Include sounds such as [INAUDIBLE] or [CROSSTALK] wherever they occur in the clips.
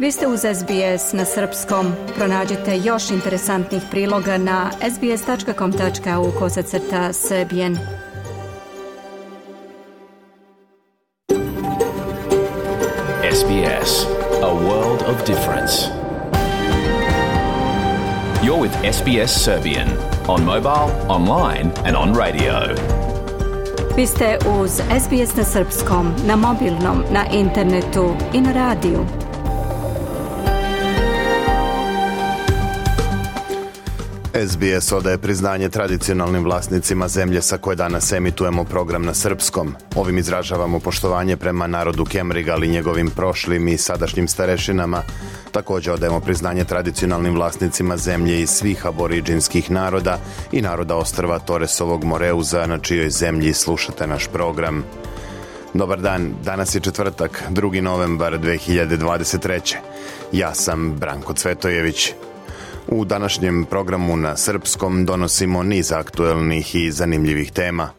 Vi ste uz SBS na srpskom. Pronađite još interesantnih priloga na sbs.com.au kosacrta srbijen. SBS, a world of difference. You're with SBS Serbian on mobile, online and on radio. Vi ste uz SBS na srpskom, na mobilnom, na internetu i na radiju. SBS odaje priznanje tradicionalnim vlasnicima zemlje sa koje danas emitujemo program na srpskom. Ovim izražavamo poštovanje prema narodu Kemriga, ali njegovim prošlim i sadašnjim starešinama. Također odajemo priznanje tradicionalnim vlasnicima zemlje i svih aboriđinskih naroda i naroda ostrva Toresovog Moreuza na čijoj zemlji slušate naš program. Dobar dan, danas je četvrtak, 2. novembar 2023. Ja sam Branko Cvetojević. U današnjem programu na srpskom donosimo niz aktuelnih i zanimljivih tema.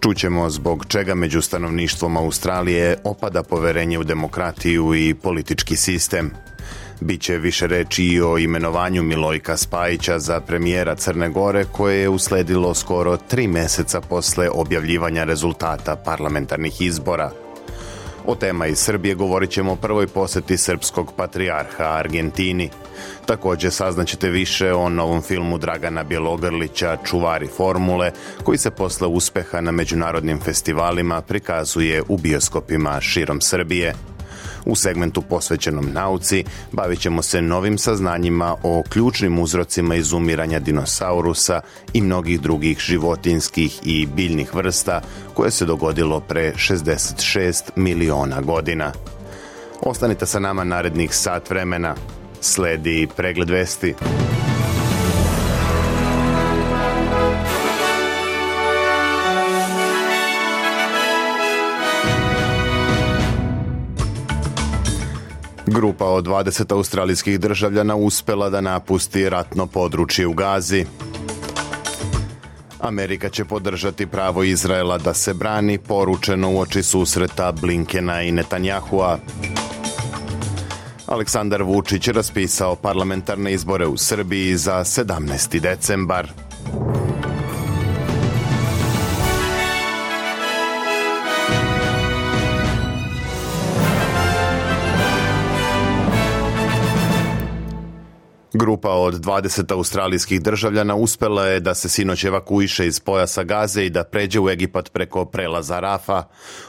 Čućemo zbog čega među stanovništvom Australije opada poverenje u demokratiju i politički sistem. Biće više reći i o imenovanju Milojka Spajića za premijera Crne Gore koje je usledilo skoro tri meseca posle objavljivanja rezultata parlamentarnih izbora. O tema iz Srbije govorit ćemo o prvoj poseti srpskog patrijarha Argentini. Također saznaćete više o novom filmu Dragana Bjelogrlića Čuvari formule, koji se posle uspeha na međunarodnim festivalima prikazuje u bioskopima širom Srbije. U segmentu posvećenom nauci bavit ćemo se novim saznanjima o ključnim uzrocima izumiranja dinosaurusa i mnogih drugih životinskih i biljnih vrsta koje se dogodilo pre 66 miliona godina. Ostanite sa nama narednih sat vremena. Sledi pregled vesti. Grupa od 20 australijskih državljana uspela da napusti ratno područje u Gazi. Amerika će podržati pravo Izraela da se brani, poručeno u oči susreta Blinkena i Netanjahua. Aleksandar Vučić raspisao parlamentarne izbore u Srbiji za 17. decembar. Grupa od 20 australijskih državljana uspela je da se sinoć evakuiše iz pojasa Gaze i da pređe u Egipat preko prelaza Rafa.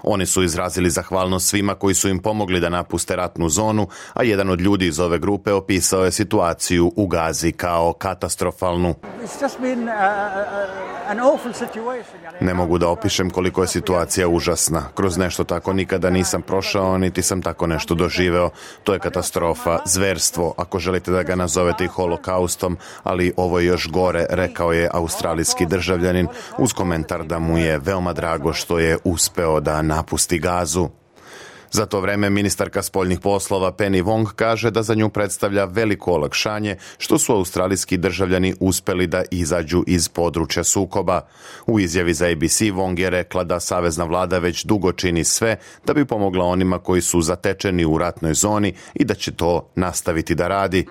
Oni su izrazili zahvalnost svima koji su im pomogli da napuste ratnu zonu, a jedan od ljudi iz ove grupe opisao je situaciju u Gazi kao katastrofalnu. Ne mogu da opišem koliko je situacija užasna. Kroz nešto tako nikada nisam prošao, niti sam tako nešto doživeo. To je katastrofa, zverstvo, ako želite da ga nazovete i holokaustom, ali ovo je još gore, rekao je australijski državljanin uz komentar da mu je veoma drago što je uspeo da napusti gazu. Za to vreme ministarka spoljnih poslova Penny Wong kaže da za nju predstavlja veliko olakšanje što su australijski državljani uspeli da izađu iz područja sukoba. U izjavi za ABC Wong je rekla da savezna vlada već dugo čini sve da bi pomogla onima koji su zatečeni u ratnoj zoni i da će to nastaviti da radi.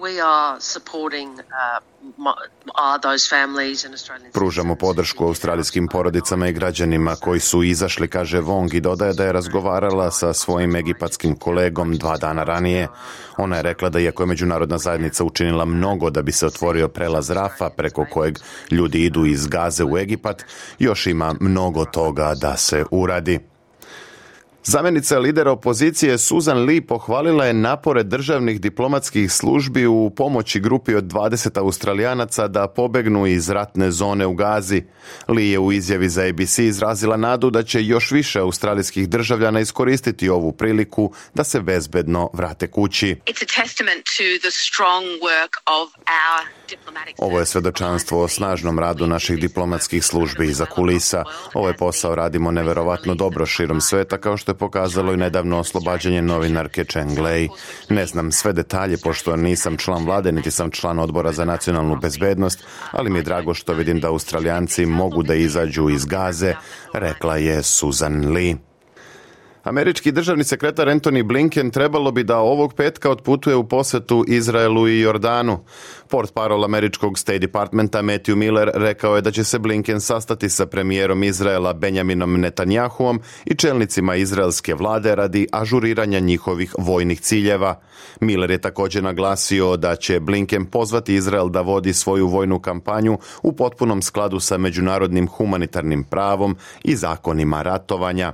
Pružamo podršku australijskim porodicama i građanima koji su izašli, kaže Wong i dodaje da je razgovarala sa svojim egipatskim kolegom dva dana ranije. Ona je rekla da iako je međunarodna zajednica učinila mnogo da bi se otvorio prelaz Rafa preko kojeg ljudi idu iz Gaze u Egipat, još ima mnogo toga da se uradi. Zamenica lidera opozicije Susan Lee pohvalila je napore državnih diplomatskih službi u pomoći grupi od 20 australijanaca da pobegnu iz ratne zone u Gazi. Lee je u izjavi za ABC izrazila nadu da će još više australijskih državljana iskoristiti ovu priliku da se bezbedno vrate kući. Ovo je svedočanstvo o snažnom radu naših diplomatskih službi iza kulisa. Ovaj posao radimo neverovatno dobro širom sveta kao što je pokazalo i nedavno oslobađanje novinarke Cheng Lei. Ne znam sve detalje pošto nisam član vlade niti sam član odbora za nacionalnu bezbednost, ali mi je drago što vidim da Australijanci mogu da izađu iz Gaze, rekla je Susan Lee. Američki državni sekretar Anthony Blinken trebalo bi da ovog petka otputuje u posetu Izraelu i Jordanu. Port parol američkog State Departmenta Matthew Miller rekao je da će se Blinken sastati sa premijerom Izraela Benjaminom Netanjahuom i čelnicima izraelske vlade radi ažuriranja njihovih vojnih ciljeva. Miller je također naglasio da će Blinken pozvati Izrael da vodi svoju vojnu kampanju u potpunom skladu sa međunarodnim humanitarnim pravom i zakonima ratovanja.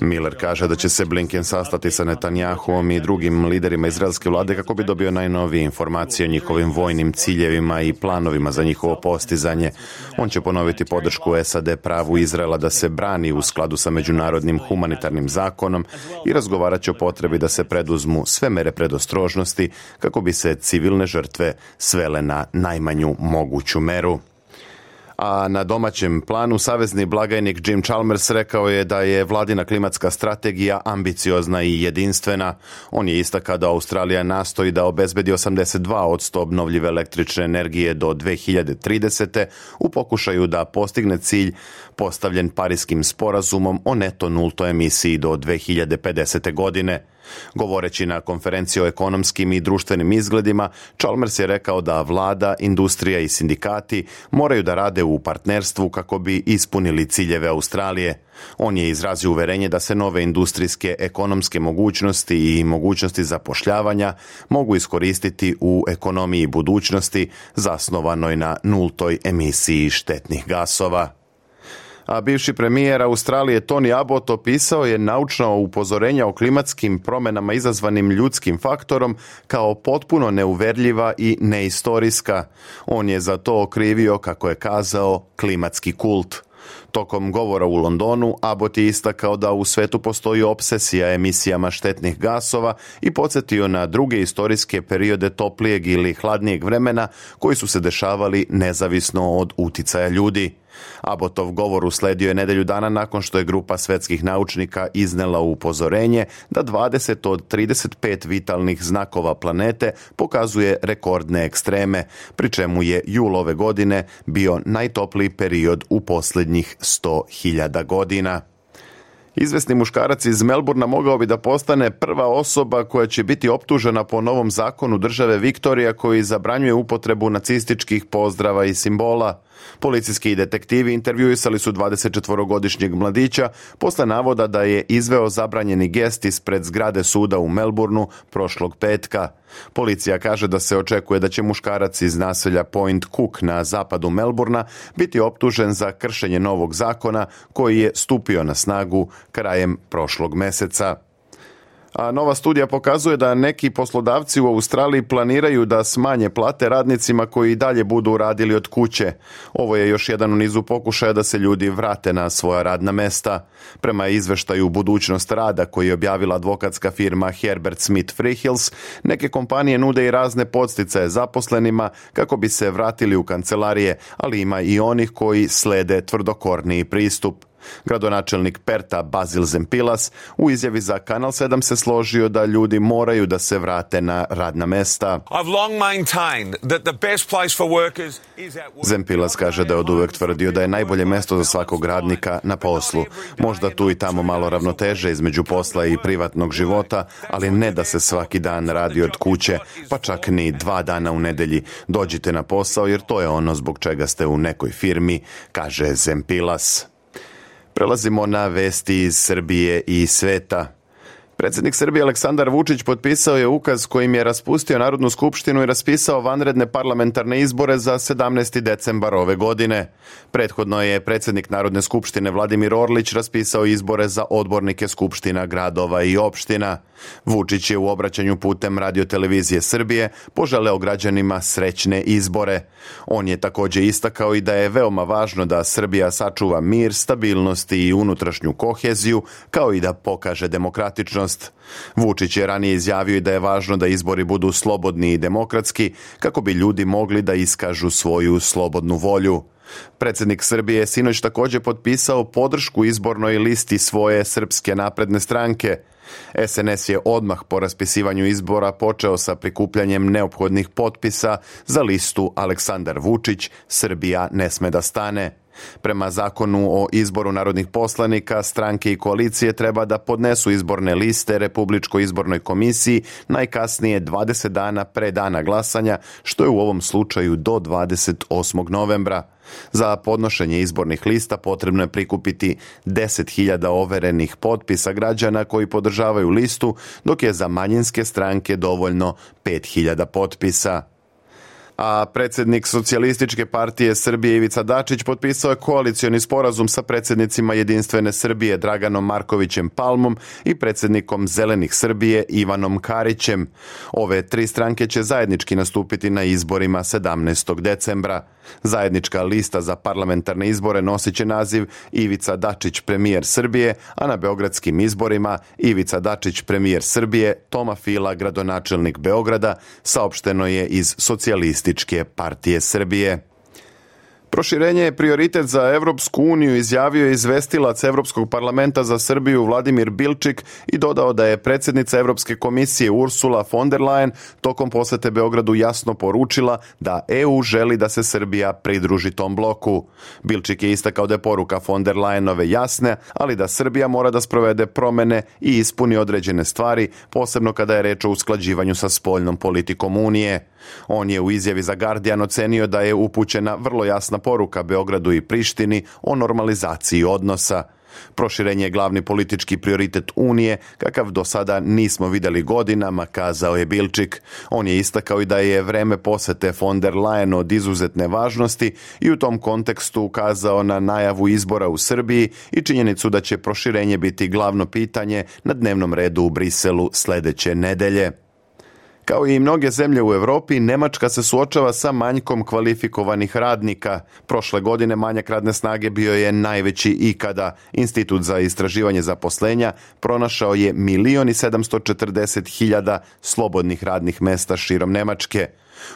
Miller kaže da će se Blinken sastati sa Netanjahuom i drugim liderima izraelske vlade kako bi dobio najnovije informacije o njihovim vojnim ciljevima i planovima za njihovo postizanje. On će ponoviti podršku SAD pravu Izraela da se brani u skladu sa međunarodnim humanitarnim zakonom i razgovarat će o potrebi da se preduzmu sve mere predostrožnosti kako bi se civilne žrtve svele na najmanju moguću meru a na domaćem planu savezni blagajnik Jim Chalmers rekao je da je vladina klimatska strategija ambiciozna i jedinstvena. On je istakao da Australija nastoji da obezbedi 82 od obnovljive električne energije do 2030. u pokušaju da postigne cilj postavljen Parijskim sporazumom o neto nultoj emisiji do 2050. godine. Govoreći na konferenciji o ekonomskim i društvenim izgledima, Chalmers je rekao da vlada, industrija i sindikati moraju da rade u partnerstvu kako bi ispunili ciljeve Australije. On je izrazio uverenje da se nove industrijske ekonomske mogućnosti i mogućnosti zapošljavanja mogu iskoristiti u ekonomiji budućnosti zasnovanoj na nultoj emisiji štetnih gasova a bivši premijer Australije Tony Abbott opisao je naučna upozorenja o klimatskim promjenama izazvanim ljudskim faktorom kao potpuno neuverljiva i neistorijska. On je za to okrivio, kako je kazao, klimatski kult. Tokom govora u Londonu, Abbott je istakao da u svetu postoji obsesija emisijama štetnih gasova i podsjetio na druge istorijske periode toplijeg ili hladnijeg vremena koji su se dešavali nezavisno od uticaja ljudi. Abotov govor usledio je nedelju dana nakon što je grupa svetskih naučnika iznela upozorenje da 20 od 35 vitalnih znakova planete pokazuje rekordne ekstreme, pri čemu je jul ove godine bio najtopliji period u posljednjih 100.000 godina. Izvesni muškarac iz Melburna mogao bi da postane prva osoba koja će biti optužena po novom zakonu države Viktorija koji zabranjuje upotrebu nacističkih pozdrava i simbola. Policijski detektivi intervjuisali su 24-godišnjeg mladića posle navoda da je izveo zabranjeni gest ispred zgrade suda u Melbourneu prošlog petka. Policija kaže da se očekuje da će muškarac iz naselja Point Cook na zapadu Melburna biti optužen za kršenje novog zakona koji je stupio na snagu krajem prošlog meseca. A nova studija pokazuje da neki poslodavci u Australiji planiraju da smanje plate radnicima koji i dalje budu radili od kuće. Ovo je još jedan u nizu pokušaja da se ljudi vrate na svoja radna mesta. Prema izveštaju budućnost rada koji je objavila advokatska firma Herbert Smith Freehills, neke kompanije nude i razne podsticaje zaposlenima kako bi se vratili u kancelarije, ali ima i onih koji slede tvrdokorniji pristup. Gradonačelnik Perta Bazil Zempilas u izjavi za Kanal 7 se složio da ljudi moraju da se vrate na radna mesta. Zempilas kaže da je od uvek tvrdio da je najbolje mesto za svakog radnika na poslu. Možda tu i tamo malo ravnoteže između posla i privatnog života, ali ne da se svaki dan radi od kuće, pa čak ni dva dana u nedelji. Dođite na posao jer to je ono zbog čega ste u nekoj firmi, kaže Zempilas. Prelazimo na vesti iz Srbije i sveta. Predsjednik Srbije Aleksandar Vučić potpisao je ukaz kojim je raspustio Narodnu skupštinu i raspisao vanredne parlamentarne izbore za 17. decembar ove godine. Prethodno je predsjednik Narodne skupštine Vladimir Orlić raspisao izbore za odbornike skupština gradova i opština. Vučić je u obraćanju putem radiotelevizije Srbije poželeo građanima srećne izbore. On je također istakao i da je veoma važno da Srbija sačuva mir, stabilnost i unutrašnju koheziju, kao i da pokaže demokratičnost. Vučić je ranije izjavio i da je važno da izbori budu slobodni i demokratski, kako bi ljudi mogli da iskažu svoju slobodnu volju. Predsjednik Srbije je sinoć također potpisao podršku izbornoj listi svoje srpske napredne stranke. SNS je odmah po raspisivanju izbora počeo sa prikupljanjem neophodnih potpisa za listu Aleksandar Vučić, Srbija ne sme da stane. Prema zakonu o izboru narodnih poslanika, stranke i koalicije treba da podnesu izborne liste Republičkoj izbornoj komisiji najkasnije 20 dana pre dana glasanja, što je u ovom slučaju do 28. novembra. Za podnošenje izbornih lista potrebno je prikupiti 10.000 overenih potpisa građana koji podržavaju listu, dok je za manjinske stranke dovoljno 5.000 potpisa a predsjednik Socijalističke partije Srbije Ivica Dačić potpisao je koalicioni sporazum sa predsjednicima Jedinstvene Srbije Draganom Markovićem Palmom i predsjednikom Zelenih Srbije Ivanom Karićem. Ove tri stranke će zajednički nastupiti na izborima 17. decembra. Zajednička lista za parlamentarne izbore nosit će naziv Ivica Dačić premijer Srbije, a na beogradskim izborima Ivica Dačić premijer Srbije, Toma Fila gradonačelnik Beograda, saopšteno je iz Socijalističke partije Srbije. Proširenje je prioritet za Evropsku uniju, izjavio je izvestilac Evropskog parlamenta za Srbiju Vladimir Bilčik i dodao da je predsjednica Evropske komisije Ursula von der Leyen tokom posete Beogradu jasno poručila da EU želi da se Srbija pridruži tom bloku. Bilčik je istakao da je poruka von der Leyenove jasne, ali da Srbija mora da sprovede promene i ispuni određene stvari, posebno kada je reč o usklađivanju sa spoljnom politikom Unije. On je u izjavi za Guardian ocenio da je upućena vrlo jasna poruka Beogradu i Prištini o normalizaciji odnosa. Proširenje je glavni politički prioritet Unije, kakav do sada nismo vidjeli godinama, kazao je Bilčik. On je istakao i da je vreme posete von der Leyen od izuzetne važnosti i u tom kontekstu ukazao na najavu izbora u Srbiji i činjenicu da će proširenje biti glavno pitanje na dnevnom redu u Briselu sljedeće nedelje. Kao i mnoge zemlje u Europi, Nemačka se suočava sa manjkom kvalifikovanih radnika. Prošle godine manjak radne snage bio je najveći ikada. Institut za istraživanje zaposlenja pronašao je milion i 740 hiljada slobodnih radnih mesta širom Nemačke.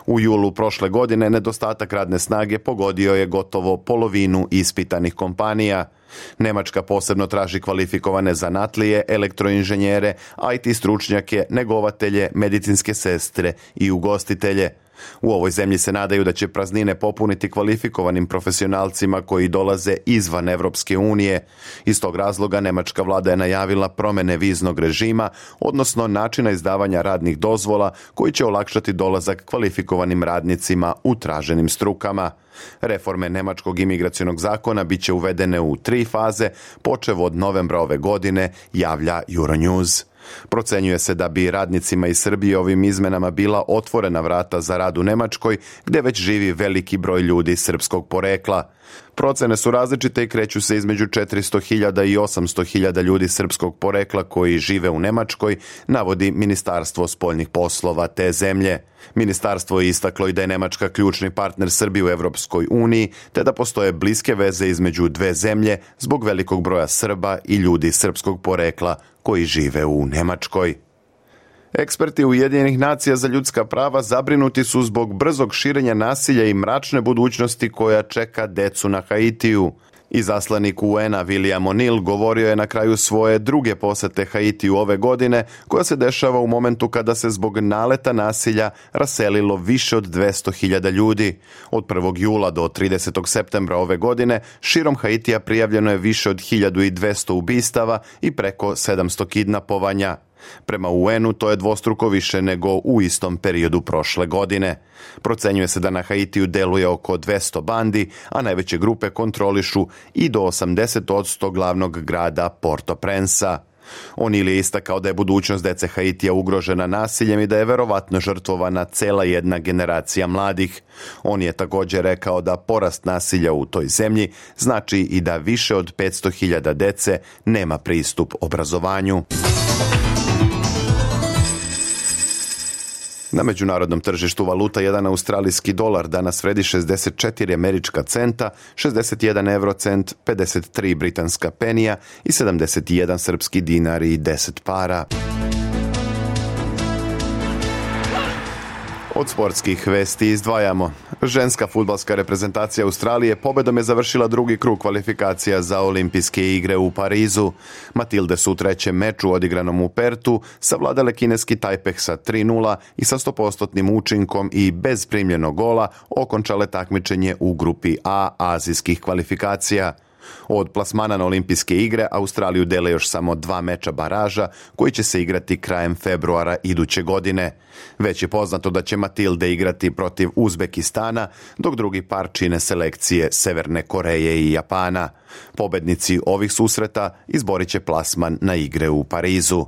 U julu prošle godine nedostatak radne snage pogodio je gotovo polovinu ispitanih kompanija. Nemačka posebno traži kvalifikovane zanatlije, elektroinženjere, IT stručnjake, negovatelje, medicinske sestre i ugostitelje. U ovoj zemlji se nadaju da će praznine popuniti kvalifikovanim profesionalcima koji dolaze izvan Evropske unije. Iz tog razloga Nemačka vlada je najavila promene viznog režima, odnosno načina izdavanja radnih dozvola koji će olakšati dolazak kvalifikovanim radnicima u traženim strukama. Reforme Nemačkog imigracionog zakona bit će uvedene u tri faze, počev od novembra ove godine, javlja Euronews. Procenjuje se da bi radnicima iz Srbije ovim izmenama bila otvorena vrata za rad u Nemačkoj, gdje već živi veliki broj ljudi srpskog porekla. Procene su različite i kreću se između 400.000 i 800.000 ljudi srpskog porekla koji žive u Nemačkoj, navodi Ministarstvo spoljnih poslova te zemlje. Ministarstvo je istaklo i da je Nemačka ključni partner Srbije u Europskoj uniji, te da postoje bliske veze između dve zemlje zbog velikog broja Srba i ljudi srpskog porekla koji žive u Nemačkoj. Eksperti Ujedinjenih nacija za ljudska prava zabrinuti su zbog brzog širenja nasilja i mračne budućnosti koja čeka decu na Haitiju. Izaslanik UN-a William O'Neill govorio je na kraju svoje druge posete Haitiju ove godine, koja se dešava u momentu kada se zbog naleta nasilja raselilo više od 200.000 ljudi. Od 1. jula do 30. septembra ove godine širom Haitija prijavljeno je više od 1200 ubistava i preko 700 kidnapovanja. Prema UN-u to je dvostruko više nego u istom periodu prošle godine. Procenjuje se da na Haitiju deluje oko 200 bandi, a najveće grupe kontrolišu i do 80% glavnog grada Porto Prensa. On ili je istakao da je budućnost dece Haitija ugrožena nasiljem i da je verovatno žrtvovana cela jedna generacija mladih. On je također rekao da porast nasilja u toj zemlji znači i da više od 500.000 dece nema pristup obrazovanju. Na međunarodnom tržištu valuta jedan australijski dolar danas vredi 64 američka centa, 61 eurocent, 53 britanska penija i 71 srpski dinar i 10 para. Od sportskih vesti izdvajamo. Ženska futbalska reprezentacija Australije pobedom je završila drugi krug kvalifikacija za olimpijske igre u Parizu. Matilde su u trećem meču odigranom u Pertu savladale kineski Tajpeh sa 3-0 i sa 100% učinkom i bez primljenog gola okončale takmičenje u grupi A azijskih kvalifikacija. Od plasmana na olimpijske igre Australiju dele još samo dva meča baraža koji će se igrati krajem februara iduće godine. Već je poznato da će Matilde igrati protiv Uzbekistana, dok drugi par čine selekcije Severne Koreje i Japana. Pobednici ovih susreta izborit će plasman na igre u Parizu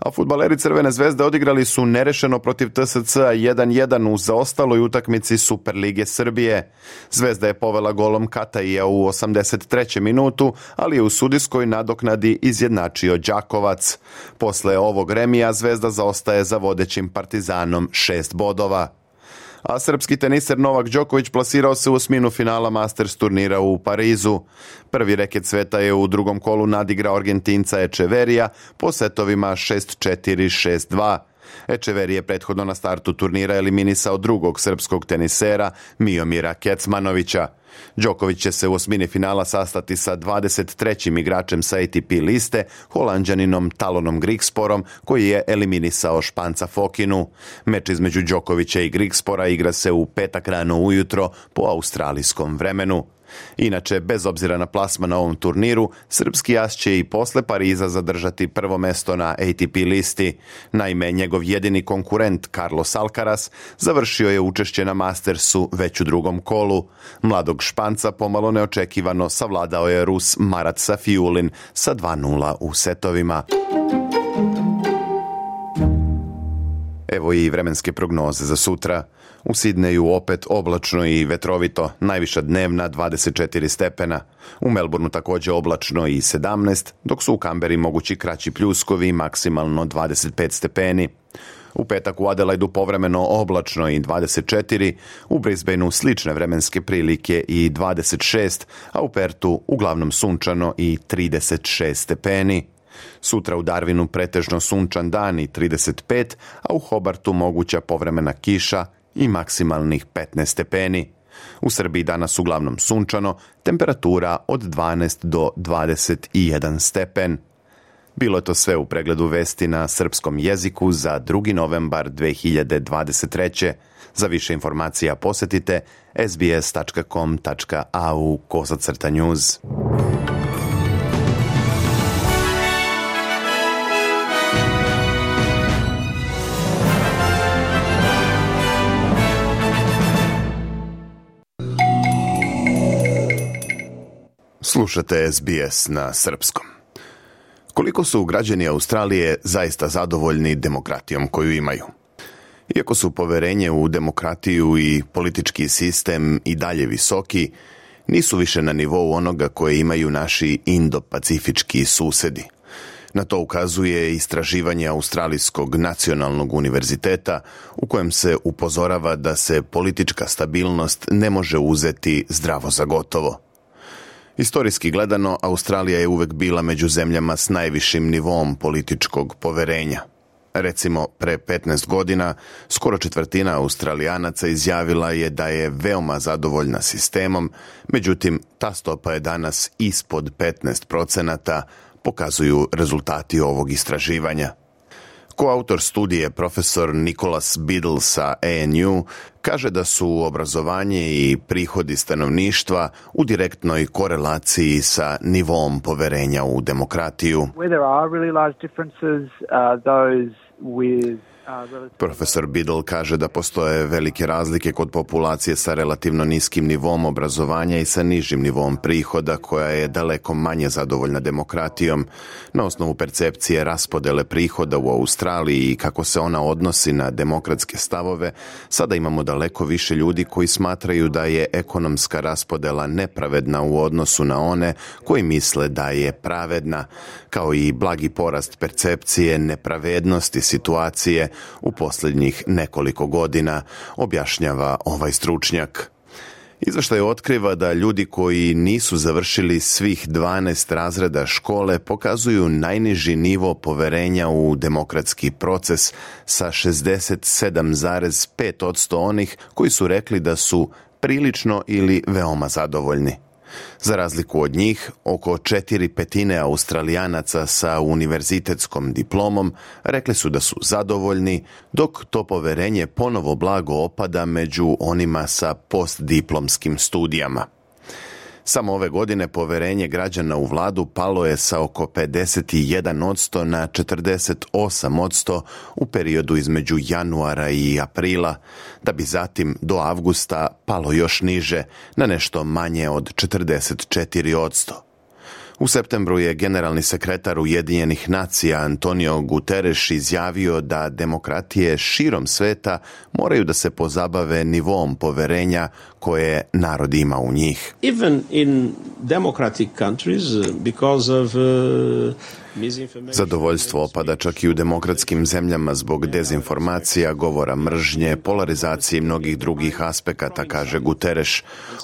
a futbaleri Crvene zvezde odigrali su nerešeno protiv TSC 1-1 u zaostaloj utakmici Superlige Srbije. Zvezda je povela golom Kataija u 83. minutu, ali je u sudijskoj nadoknadi izjednačio Đakovac. Posle ovog remija Zvezda zaostaje za vodećim Partizanom šest bodova a srpski teniser Novak Đoković plasirao se u osminu finala Masters turnira u Parizu. Prvi reket sveta je u drugom kolu nadigrao Argentinca Echeverija po setovima 6-4, 6-2. Ečeveri je prethodno na startu turnira eliminisao drugog srpskog tenisera Miomira Kecmanovića. Đoković će se u osmini finala sastati sa 23. igračem sa ATP liste, holanđaninom Talonom Grigsporom, koji je eliminisao Španca Fokinu. Meč između Đokovića i Grigspora igra se u petak rano ujutro po australijskom vremenu. Inače, bez obzira na plasma na ovom turniru, srpski jas će i posle Pariza zadržati prvo mesto na ATP listi. Naime, njegov jedini konkurent Carlos Alcaraz završio je učešće na Mastersu već u drugom kolu. Mladog Španca pomalo neočekivano savladao je Rus Marat Safiulin sa 2-0 u setovima. Evo i vremenske prognoze za sutra. U Sidneju opet oblačno i vetrovito, najviša dnevna 24 stepena. U Melbourneu također oblačno i 17, dok su u Kamberi mogući kraći pljuskovi maksimalno 25 stepeni. U petak u Adelaidu povremeno oblačno i 24, u Brisbaneu slične vremenske prilike i 26, a u Pertu uglavnom sunčano i 36 stepeni. Sutra u Darwinu pretežno sunčan dan i 35, a u Hobartu moguća povremena kiša i maksimalnih 15 stepeni. U Srbiji danas uglavnom sunčano, temperatura od 12 do 21 stepen. Bilo je to sve u pregledu vesti na srpskom jeziku za 2. novembar 2023. Za više informacija posetite sbs.com.au kosacrta news. Slušate SBS na srpskom. Koliko su građani Australije zaista zadovoljni demokratijom koju imaju? Iako su poverenje u demokratiju i politički sistem i dalje visoki, nisu više na nivou onoga koje imaju naši indo-pacifički susedi. Na to ukazuje istraživanje Australijskog nacionalnog univerziteta u kojem se upozorava da se politička stabilnost ne može uzeti zdravo za gotovo. Historijski gledano, Australija je uvek bila među zemljama s najvišim nivom političkog poverenja. Recimo, pre 15 godina, skoro četvrtina Australijanaca izjavila je da je veoma zadovoljna sistemom, međutim, ta stopa je danas ispod 15 procenata, pokazuju rezultati ovog istraživanja. Koautor studije profesor Nikolas Biddle sa ANU kaže da su obrazovanje i prihodi stanovništva u direktnoj korelaciji sa nivom poverenja u demokratiju. Where there are really large differences, uh, those with Profesor Biddle kaže da postoje velike razlike kod populacije sa relativno niskim nivom obrazovanja i sa nižim nivom prihoda koja je daleko manje zadovoljna demokratijom. Na osnovu percepcije raspodele prihoda u Australiji i kako se ona odnosi na demokratske stavove, sada imamo daleko više ljudi koji smatraju da je ekonomska raspodela nepravedna u odnosu na one koji misle da je pravedna, kao i blagi porast percepcije nepravednosti situacije u posljednjih nekoliko godina, objašnjava ovaj stručnjak. Izveštaj otkriva da ljudi koji nisu završili svih 12 razreda škole pokazuju najniži nivo poverenja u demokratski proces sa 67,5% onih koji su rekli da su prilično ili veoma zadovoljni. Za razliku od njih, oko četiri petine australijanaca sa univerzitetskom diplomom rekli su da su zadovoljni, dok to poverenje ponovo blago opada među onima sa postdiplomskim studijama. Samo ove godine poverenje građana u vladu palo je sa oko 51% na 48% u periodu između januara i aprila, da bi zatim do avgusta palo još niže na nešto manje od 44%. U septembru je generalni sekretar Ujedinjenih nacija Antonio Guterres izjavio da demokratije širom sveta moraju da se pozabave nivom poverenja koje narod ima u njih. Even in democratic countries because of uh, Zadovoljstvo opada čak i u demokratskim zemljama zbog dezinformacija, govora mržnje, polarizacije i mnogih drugih aspekata, kaže Guterres.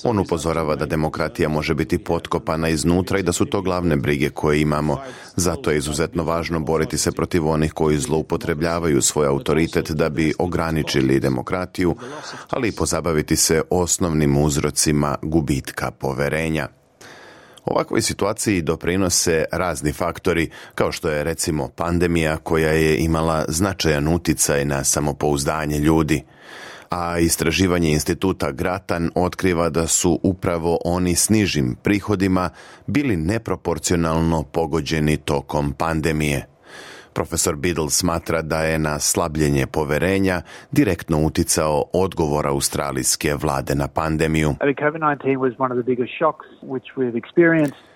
On upozorava da demokratija može biti potkopana iznutra i da su to glavne brige koje imamo. Zato je izuzetno važno boriti se protiv onih koji zloupotrebljavaju svoj autoritet da bi ograničili demokratiju, ali i pozabaviti se osnovnim uzrocima gubitka poverenja. Ovakvoj situaciji doprinose razni faktori, kao što je recimo pandemija koja je imala značajan uticaj na samopouzdanje ljudi a istraživanje instituta Gratan otkriva da su upravo oni s nižim prihodima bili neproporcionalno pogođeni tokom pandemije. Profesor Biddle smatra da je na slabljenje poverenja direktno uticao odgovor australijske vlade na pandemiju. COVID-19 was one of the biggest shocks which we've experienced.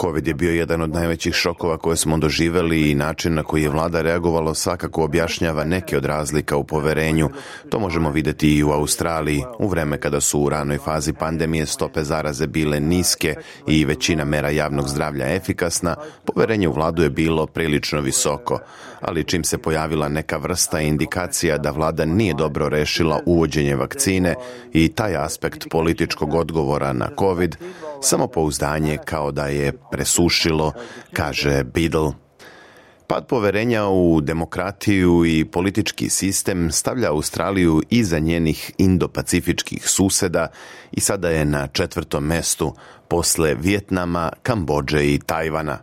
COVID je bio jedan od najvećih šokova koje smo doživeli i način na koji je vlada reagovalo svakako objašnjava neke od razlika u poverenju. To možemo vidjeti i u Australiji. U vreme kada su u ranoj fazi pandemije stope zaraze bile niske i većina mera javnog zdravlja efikasna, poverenje u vladu je bilo prilično visoko. Ali čim se pojavila neka vrsta indikacija da vlada nije dobro rešila uvođenje vakcine i taj aspekt političkog odgovora na COVID, samopouzdanje kao da je presušilo, kaže Biddle. Pad poverenja u demokratiju i politički sistem stavlja Australiju iza njenih indopacifičkih suseda i sada je na četvrtom mestu posle Vjetnama, Kambođe i Tajvana.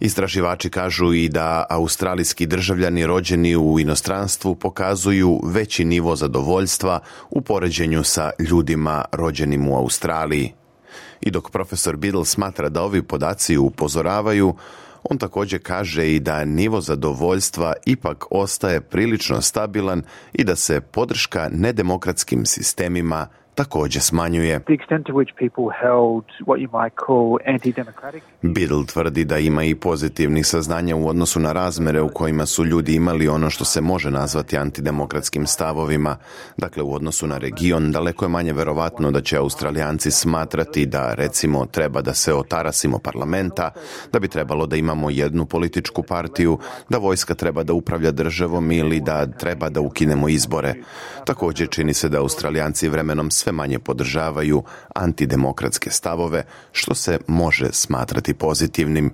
Istraživači kažu i da australijski državljani rođeni u inostranstvu pokazuju veći nivo zadovoljstva u poređenju sa ljudima rođenim u Australiji. I dok profesor Biddle smatra da ovi podaci upozoravaju, on također kaže i da nivo zadovoljstva ipak ostaje prilično stabilan i da se podrška nedemokratskim sistemima također smanjuje. Biddle tvrdi da ima i pozitivnih saznanja u odnosu na razmere u kojima su ljudi imali ono što se može nazvati antidemokratskim stavovima. Dakle, u odnosu na region daleko je manje verovatno da će Australijanci smatrati da recimo treba da se otarasimo parlamenta, da bi trebalo da imamo jednu političku partiju, da vojska treba da upravlja državom ili da treba da ukinemo izbore. Također čini se da Australijanci vremenom sve manje podržavaju antidemokratske stavove, što se može smatrati pozitivnim.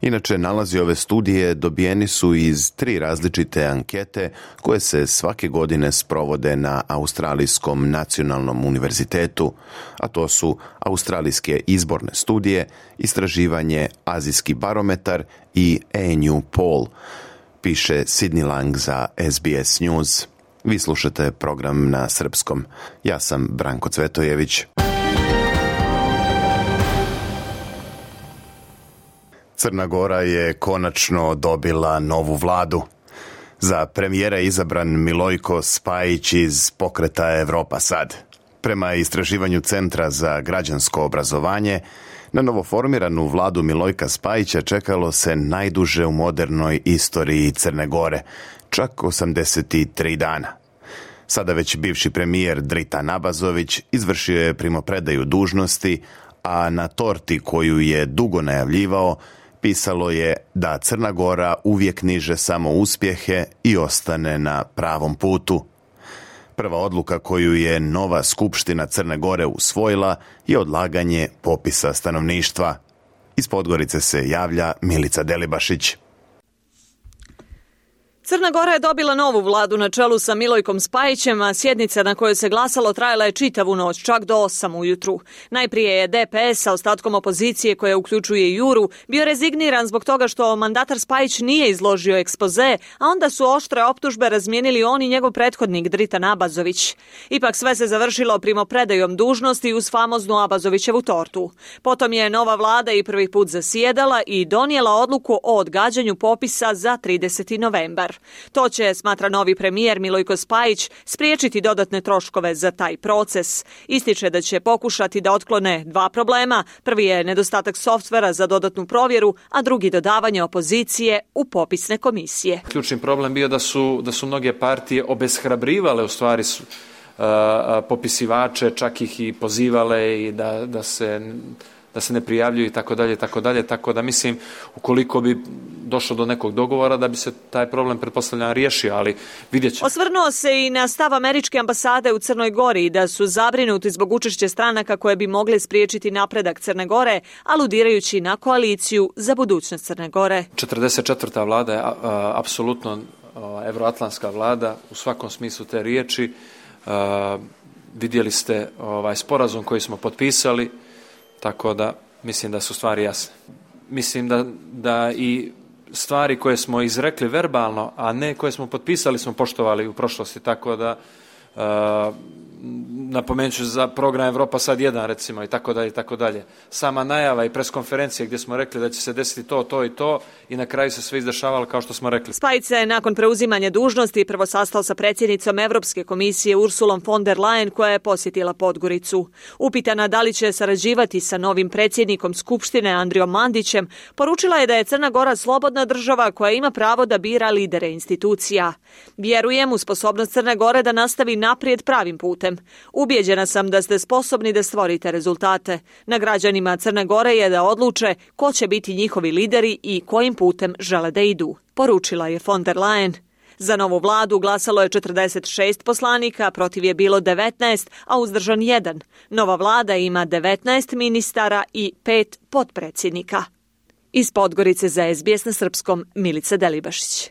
Inače, nalazi ove studije dobijeni su iz tri različite ankete koje se svake godine sprovode na Australijskom nacionalnom univerzitetu, a to su Australijske izborne studije, istraživanje Azijski barometar i ENU Poll, piše Sidney Lang za SBS News. Vi slušate program na srpskom. Ja sam Branko Cvetojević. Crna Gora je konačno dobila novu vladu. Za premijera je izabran Milojko Spajić iz pokreta Evropa sad. Prema istraživanju Centra za građansko obrazovanje, na novoformiranu vladu Milojka Spajića čekalo se najduže u modernoj istoriji Crne Gore, čak 83 dana. Sada već bivši premijer Drita Nabazović izvršio je primopredaju dužnosti, a na torti koju je dugo najavljivao pisalo je da Crna Gora uvijek niže samo uspjehe i ostane na pravom putu. Prva odluka koju je nova Skupština Crne Gore usvojila je odlaganje popisa stanovništva. Iz Podgorice se javlja Milica Delibašić. Crna Gora je dobila novu vladu na čelu sa Milojkom Spajićem, a sjednica na kojoj se glasalo trajala je čitavu noć, čak do 8 ujutru. Najprije je DPS sa ostatkom opozicije koja uključuje Juru bio rezigniran zbog toga što mandatar Spajić nije izložio ekspoze, a onda su oštre optužbe razmijenili on i njegov prethodnik Drita Nabazović. Ipak sve se završilo primopredajom dužnosti uz famoznu Abazovićevu tortu. Potom je nova vlada i prvi put zasjedala i donijela odluku o odgađanju popisa za 30. novembar. To će, smatra novi premijer Milojko Spajić, spriječiti dodatne troškove za taj proces. Ističe da će pokušati da otklone dva problema. Prvi je nedostatak softvera za dodatnu provjeru, a drugi dodavanje opozicije u popisne komisije. Ključni problem bio da su, da su mnoge partije obeshrabrivale u stvari su, popisivače, čak ih i pozivale i da, da se da se ne prijavljuju i tako dalje i tako dalje, tako da mislim ukoliko bi došlo do nekog dogovora da bi se taj problem pretpostavljam riješio, ali vidjet ćemo. Osvrnuo se i na stav američke ambasade u Crnoj Gori da su zabrinuti zbog učešće stranaka koje bi mogle spriječiti napredak Crne Gore, aludirajući na koaliciju za budućnost Crne Gore. 44. vlada je apsolutno evroatlantska vlada u svakom smislu te riječi. A, vidjeli ste ovaj sporazum koji smo potpisali, Tako da mislim da su stvari jasne. Mislim da, da i stvari koje smo izrekli verbalno, a ne koje smo potpisali, smo poštovali u prošlosti, tako da uh, napomenut ću za program Evropa sad jedan recimo i tako dalje i tako dalje. Sama najava i preskonferencija gdje smo rekli da će se desiti to, to i to i na kraju se sve izdešavalo kao što smo rekli. Spajić se nakon preuzimanja dužnosti prvo sastao sa predsjednicom Evropske komisije Ursulom von der Leyen koja je posjetila Podgoricu. Upitana da li će sarađivati sa novim predsjednikom Skupštine Andrijom Mandićem, poručila je da je Crna Gora slobodna država koja ima pravo da bira lidere institucija. Vjerujem u sposobnost Crne Gore da nastavi naprijed pravim putem. Ubjeđena sam da ste sposobni da stvorite rezultate. Na građanima Crne Gore je da odluče ko će biti njihovi lideri i kojim putem žele da idu, poručila je von der Leyen. Za novu vladu glasalo je 46 poslanika, protiv je bilo 19, a uzdržan jedan. Nova vlada ima 19 ministara i 5 potpredsjednika. Iz Podgorice za SBS na Srpskom, Milica Delibašić.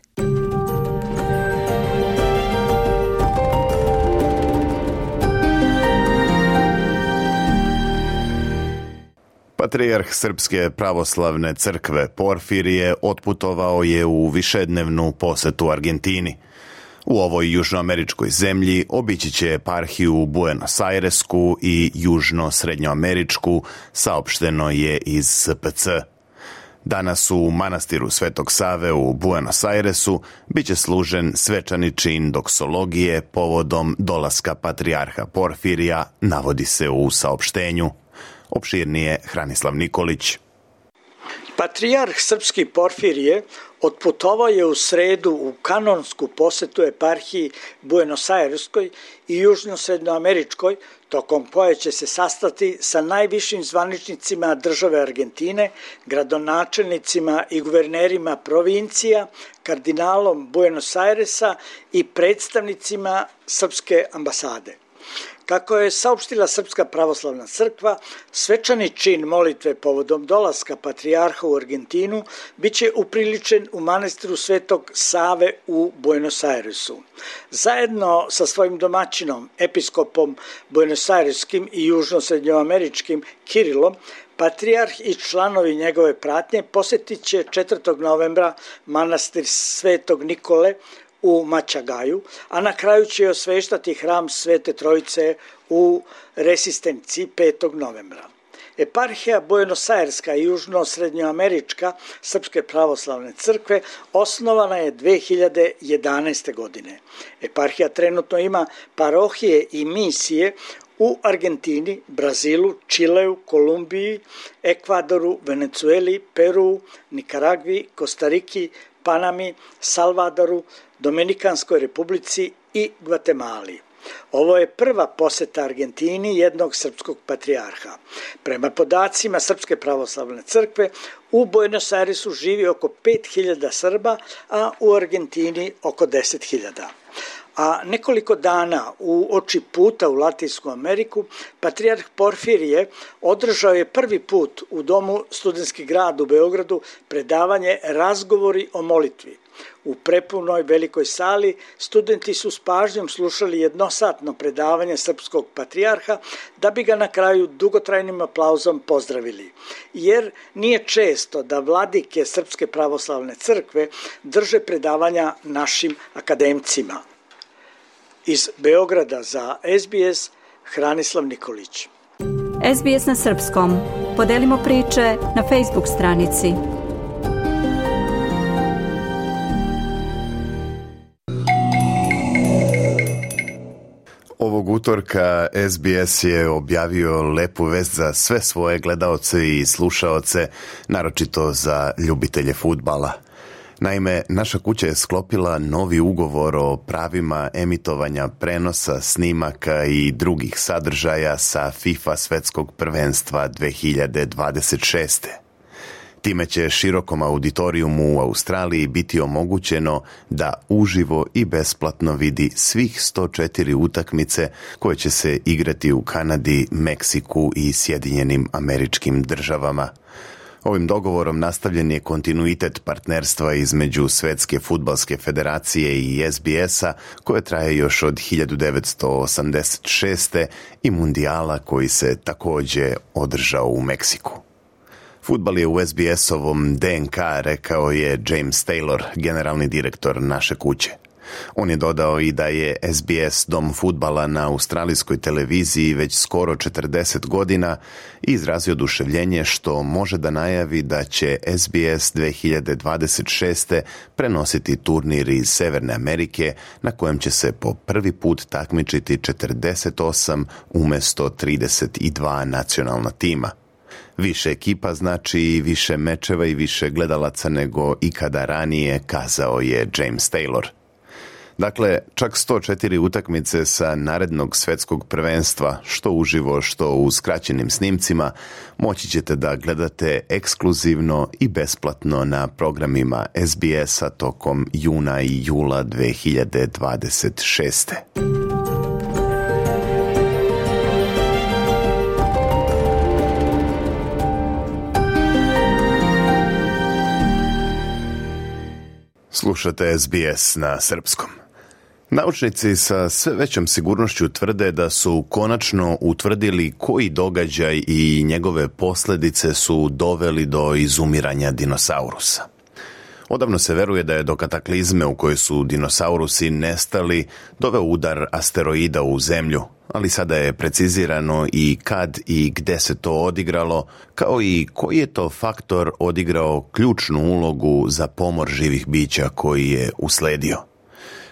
Patrijarh Srpske pravoslavne crkve Porfirije otputovao je u višednevnu posetu Argentini. U ovoj južnoameričkoj zemlji obići će eparhiju Buenos Airesku i južno-srednjoameričku, saopšteno je iz SPC. Danas u manastiru Svetog Save u Buenos Airesu biće služen svečani čin doksologije povodom dolaska patrijarha Porfirija, navodi se u saopštenju. Opširnije Hranislav Nikolić. Patrijarh Srpski Porfirije otputovao je u sredu u kanonsku posetu eparhiji Buenos Aireskoj i južno-srednjoameričkoj, tokom koje će se sastati sa najvišim zvaničnicima države Argentine, gradonačelnicima i guvernerima provincija, kardinalom Buenos Airesa i predstavnicima Srpske ambasade. Kako je saopštila Srpska pravoslavna crkva, svečani čin molitve povodom dolaska patrijarha u Argentinu biće upriličen u manastiru Svetog Save u Buenos Airesu. Zajedno sa svojim domaćinom, episkopom Buenos Aireskim i južno-srednjoameričkim Kirilom, Patrijarh i članovi njegove pratnje posetit će 4. novembra manastir Svetog Nikole u Mačagaju, a na kraju će osveštati hram Svete Trojice u Resistenci 5. novembra. Eparhija Buenos Airska i južno-srednjoamerička Srpske pravoslavne crkve osnovana je 2011. godine. Eparhija trenutno ima parohije i misije u Argentini, Brazilu, Čileu, Kolumbiji, Ekvadoru, Venecueli, Peru, Nikaragvi, Kostariki, Panami, Salvadoru, Dominikanskoj republici i Gvatemali. Ovo je prva poseta Argentini jednog srpskog patrijarha. Prema podacima Srpske pravoslavne crkve, u Buenos Airesu živi oko 5000 Srba, a u Argentini oko 10.000. a nekoliko dana u oči puta u Latinsku Ameriku, Patrijarh Porfirije održao je prvi put u Domu Studenski grad u Beogradu predavanje Razgovori o molitvi. U prepunoj velikoj sali studenti su s pažnjom slušali jednosatno predavanje srpskog patrijarha da bi ga na kraju dugotrajnim aplauzom pozdravili. Jer nije često da vladike Srpske pravoslavne crkve drže predavanja našim akademcima. Iz Beograda za SBS Hranislav Nikolić. SBS na srpskom. Podelimo priče na Facebook stranici. Ovog utorka SBS je objavio lepu vest za sve svoje gledaoce i slušaoce, naročito za ljubitelje futbala. Naime, naša kuća je sklopila novi ugovor o pravima emitovanja prenosa, snimaka i drugih sadržaja sa FIFA svetskog prvenstva 2026. Time će širokom auditorijumu u Australiji biti omogućeno da uživo i besplatno vidi svih 104 utakmice koje će se igrati u Kanadi, Meksiku i Sjedinjenim američkim državama. Ovim dogovorom nastavljen je kontinuitet partnerstva između Svetske futbalske federacije i SBS-a koje traje još od 1986. i mundijala koji se također održao u Meksiku. Futbal je u SBS-ovom DNK, rekao je James Taylor, generalni direktor naše kuće. On je dodao i da je SBS dom futbala na australijskoj televiziji već skoro 40 godina i izrazio oduševljenje što može da najavi da će SBS 2026. prenositi turnir iz Severne Amerike na kojem će se po prvi put takmičiti 48 umjesto 32 nacionalna tima. Više ekipa znači i više mečeva i više gledalaca nego ikada ranije, kazao je James Taylor. Dakle, čak 104 utakmice sa narednog svetskog prvenstva, što uživo, što u skraćenim snimcima, moći ćete da gledate ekskluzivno i besplatno na programima SBS-a tokom juna i jula 2026. Slušate SBS na srpskom. Naučnici sa sve većom sigurnošću tvrde da su konačno utvrdili koji događaj i njegove posljedice su doveli do izumiranja dinosaurusa. Odavno se veruje da je do kataklizme u kojoj su dinosaurusi nestali doveo udar asteroida u zemlju, ali sada je precizirano i kad i gde se to odigralo, kao i koji je to faktor odigrao ključnu ulogu za pomor živih bića koji je usledio.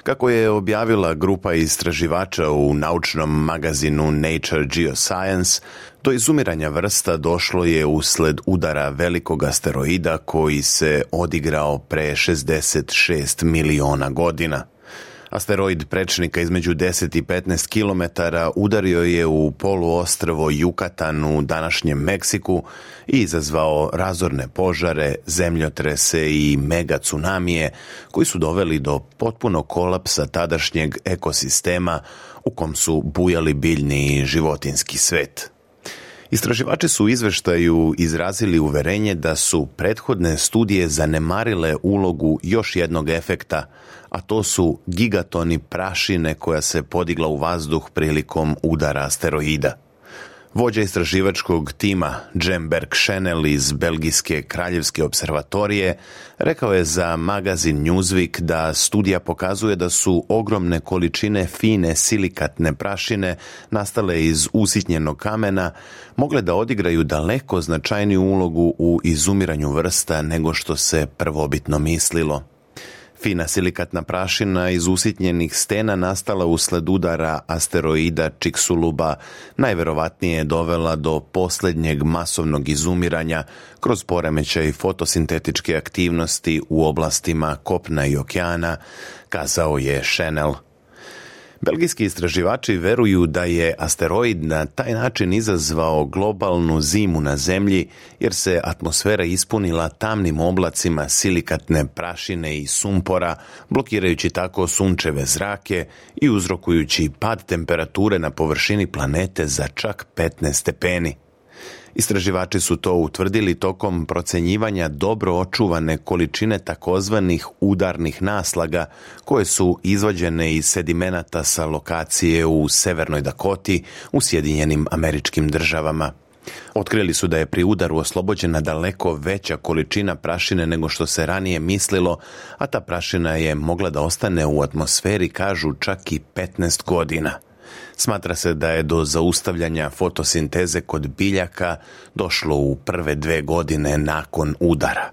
Kako je objavila grupa istraživača u naučnom magazinu Nature Geoscience, do izumiranja vrsta došlo je usled udara velikog asteroida koji se odigrao pre 66 miliona godina. Asteroid prečnika između 10 i 15 km udario je u poluostrvo Jukatan u današnjem Meksiku i izazvao razorne požare, zemljotrese i mega tsunamije koji su doveli do potpunog kolapsa tadašnjeg ekosistema u kom su bujali biljni i životinski svet. Istraživači su u izveštaju izrazili uverenje da su prethodne studije zanemarile ulogu još jednog efekta, a to su gigatoni prašine koja se podigla u vazduh prilikom udara asteroida. Vođa istraživačkog tima Jemberg Chanel iz Belgijske kraljevske observatorije rekao je za magazin Newsweek da studija pokazuje da su ogromne količine fine silikatne prašine nastale iz usitnjenog kamena mogle da odigraju daleko značajniju ulogu u izumiranju vrsta nego što se prvobitno mislilo. Fina silikatna prašina iz usitnjenih stena nastala usled udara asteroida Čiksuluba najverovatnije je dovela do posljednjeg masovnog izumiranja kroz poremećaj fotosintetičke aktivnosti u oblastima kopna i okeana, kazao je Chanel. Belgijski istraživači veruju da je asteroid na taj način izazvao globalnu zimu na Zemlji jer se atmosfera ispunila tamnim oblacima silikatne prašine i sumpora, blokirajući tako sunčeve zrake i uzrokujući pad temperature na površini planete za čak 15 stepeni. Istraživači su to utvrdili tokom procenjivanja dobro očuvane količine takozvanih udarnih naslaga koje su izvađene iz sedimenata sa lokacije u Severnoj Dakoti u Sjedinjenim američkim državama. Otkrili su da je pri udaru oslobođena daleko veća količina prašine nego što se ranije mislilo, a ta prašina je mogla da ostane u atmosferi, kažu, čak i 15 godina. Smatra se da je do zaustavljanja fotosinteze kod biljaka došlo u prve dve godine nakon udara.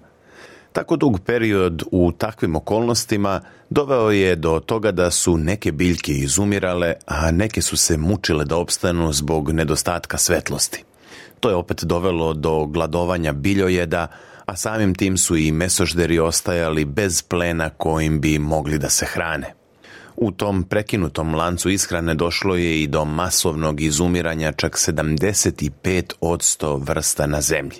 Tako dug period u takvim okolnostima doveo je do toga da su neke biljke izumirale, a neke su se mučile da opstanu zbog nedostatka svetlosti. To je opet dovelo do gladovanja biljojeda, a samim tim su i mesožderi ostajali bez plena kojim bi mogli da se hrane. U tom prekinutom lancu ishrane došlo je i do masovnog izumiranja čak 75 odsto vrsta na zemlji.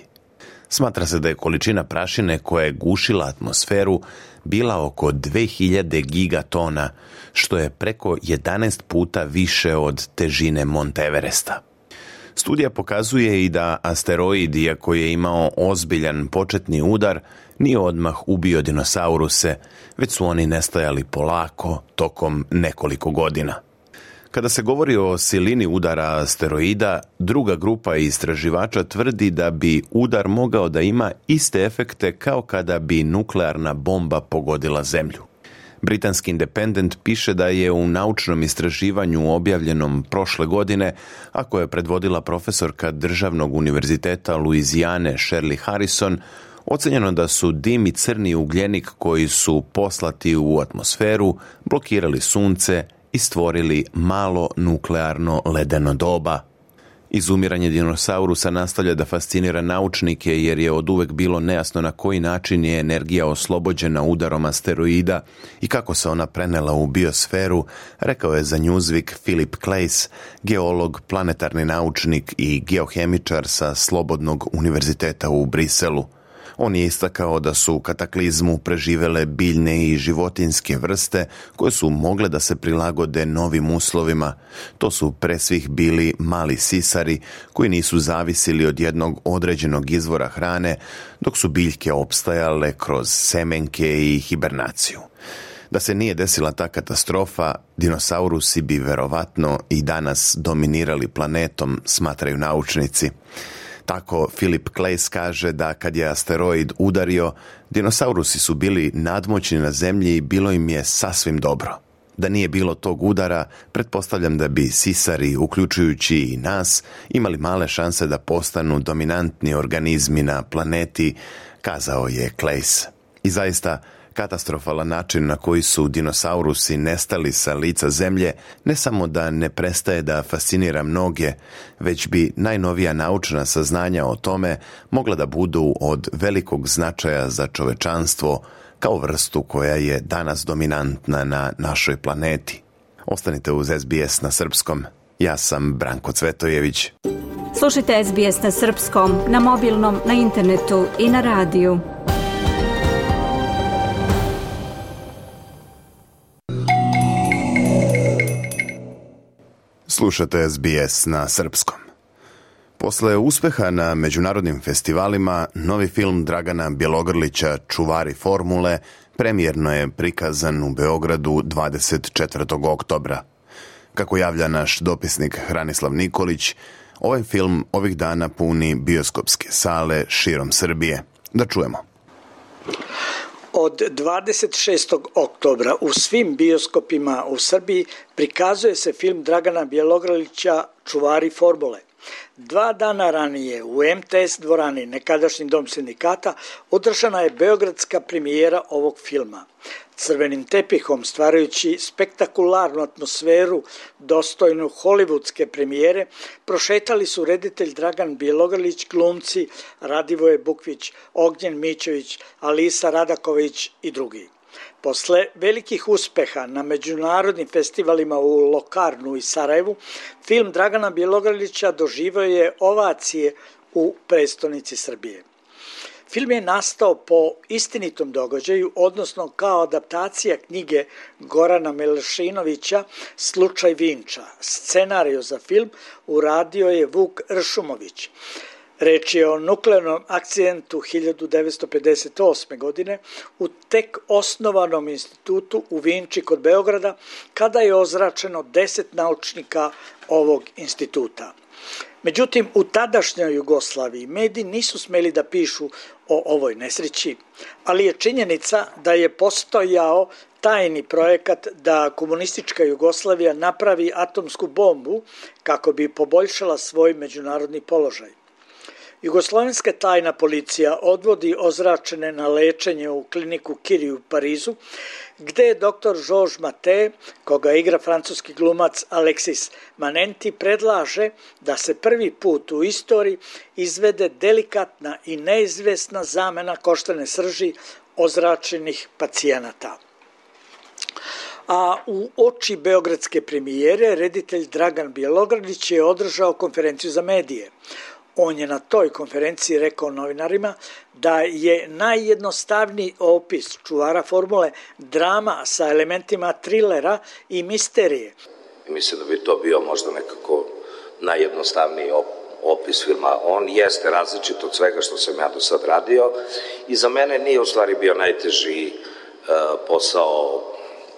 Smatra se da je količina prašine koja je gušila atmosferu bila oko 2000 gigatona, što je preko 11 puta više od težine Monteveresta. Studija pokazuje i da asteroid, iako je imao ozbiljan početni udar, nije odmah ubio dinosauruse, već su oni nestajali polako tokom nekoliko godina. Kada se govori o silini udara asteroida, druga grupa istraživača tvrdi da bi udar mogao da ima iste efekte kao kada bi nuklearna bomba pogodila zemlju. Britanski Independent piše da je u naučnom istraživanju objavljenom prošle godine, a koje je predvodila profesorka Državnog univerziteta Louisiane Shirley Harrison, ocenjeno da su dim i crni ugljenik koji su poslati u atmosferu blokirali sunce i stvorili malo nuklearno ledeno doba. Izumiranje dinosaurusa nastavlja da fascinira naučnike jer je od uvek bilo nejasno na koji način je energija oslobođena udarom asteroida i kako se ona prenela u biosferu, rekao je za Newsweek Philip Clays, geolog, planetarni naučnik i geohemičar sa Slobodnog univerziteta u Briselu. On je istakao da su kataklizmu preživele biljne i životinske vrste koje su mogle da se prilagode novim uslovima. To su pre svih bili mali sisari koji nisu zavisili od jednog određenog izvora hrane, dok su biljke opstajale kroz semenke i hibernaciju. Da se nije desila ta katastrofa, dinosaurusi bi verovatno i danas dominirali planetom, smatraju naučnici. Tako Philip Clays kaže da kad je asteroid udario, dinosaurusi su bili nadmoćni na zemlji i bilo im je sasvim dobro. Da nije bilo tog udara, pretpostavljam da bi sisari, uključujući i nas, imali male šanse da postanu dominantni organizmi na planeti, kazao je Clays. I zaista, Katastrofalan način na koji su dinosaurusi nestali sa lica zemlje ne samo da ne prestaje da fascinira mnoge, već bi najnovija naučna saznanja o tome mogla da budu od velikog značaja za čovečanstvo kao vrstu koja je danas dominantna na našoj planeti. Ostanite uz SBS na srpskom. Ja sam Branko Cvetojević. Slušajte SBS na srpskom, na mobilnom, na internetu i na radiju. Slušate SBS na srpskom. Posle uspeha na međunarodnim festivalima, novi film Dragana Bjelogrlića Čuvari formule premijerno je prikazan u Beogradu 24. oktobra. Kako javlja naš dopisnik Hranislav Nikolić, ovaj film ovih dana puni bioskopske sale širom Srbije. Da čujemo. Od 26. oktobra u svim bioskopima u Srbiji prikazuje se film Dragana Bjelogrlića Čuvari formule. Dva dana ranije u MTS dvorani, nekadašnji dom sindikata, održana je beogradska premijera ovog filma crvenim tepihom stvarajući spektakularnu atmosferu dostojnu hollywoodske premijere, prošetali su reditelj Dragan Bjelogrlić, glumci Radivoje Bukvić, Ognjen Mićević, Alisa Radaković i drugi. Posle velikih uspeha na međunarodnim festivalima u Lokarnu i Sarajevu, film Dragana Bjelogrlića doživao je ovacije u prestonici Srbije. Film je nastao po istinitom događaju, odnosno kao adaptacija knjige Gorana Milšinovića Slučaj Vinča. Scenariju za film uradio je Vuk Ršumović. Reč je o nuklearnom akcidentu 1958. godine u tek osnovanom institutu u Vinči kod Beograda, kada je ozračeno 10 naučnika ovog instituta. Međutim, u tadašnjoj Jugoslaviji mediji nisu smeli da pišu o ovoj nesreći, ali je činjenica da je postojao tajni projekat da komunistička Jugoslavija napravi atomsku bombu kako bi poboljšala svoj međunarodni položaj. Jugoslovenska tajna policija odvodi ozračene na lečenje u kliniku Kiri u Parizu, gde je dr. Georges Mate, koga igra francuski glumac Alexis Manenti, predlaže da se prvi put u istoriji izvede delikatna i neizvesna zamena koštane srži ozračenih pacijenata. A u oči Beogradske premijere reditelj Dragan Bjelogradić je održao konferenciju za medije. On je na toj konferenciji rekao novinarima da je najjednostavniji opis čuvara formule drama sa elementima trilera i misterije. Mislim da bi to bio možda nekako najjednostavniji opis filma. On jeste različit od svega što sam ja do sad radio i za mene nije u stvari bio najteži uh, posao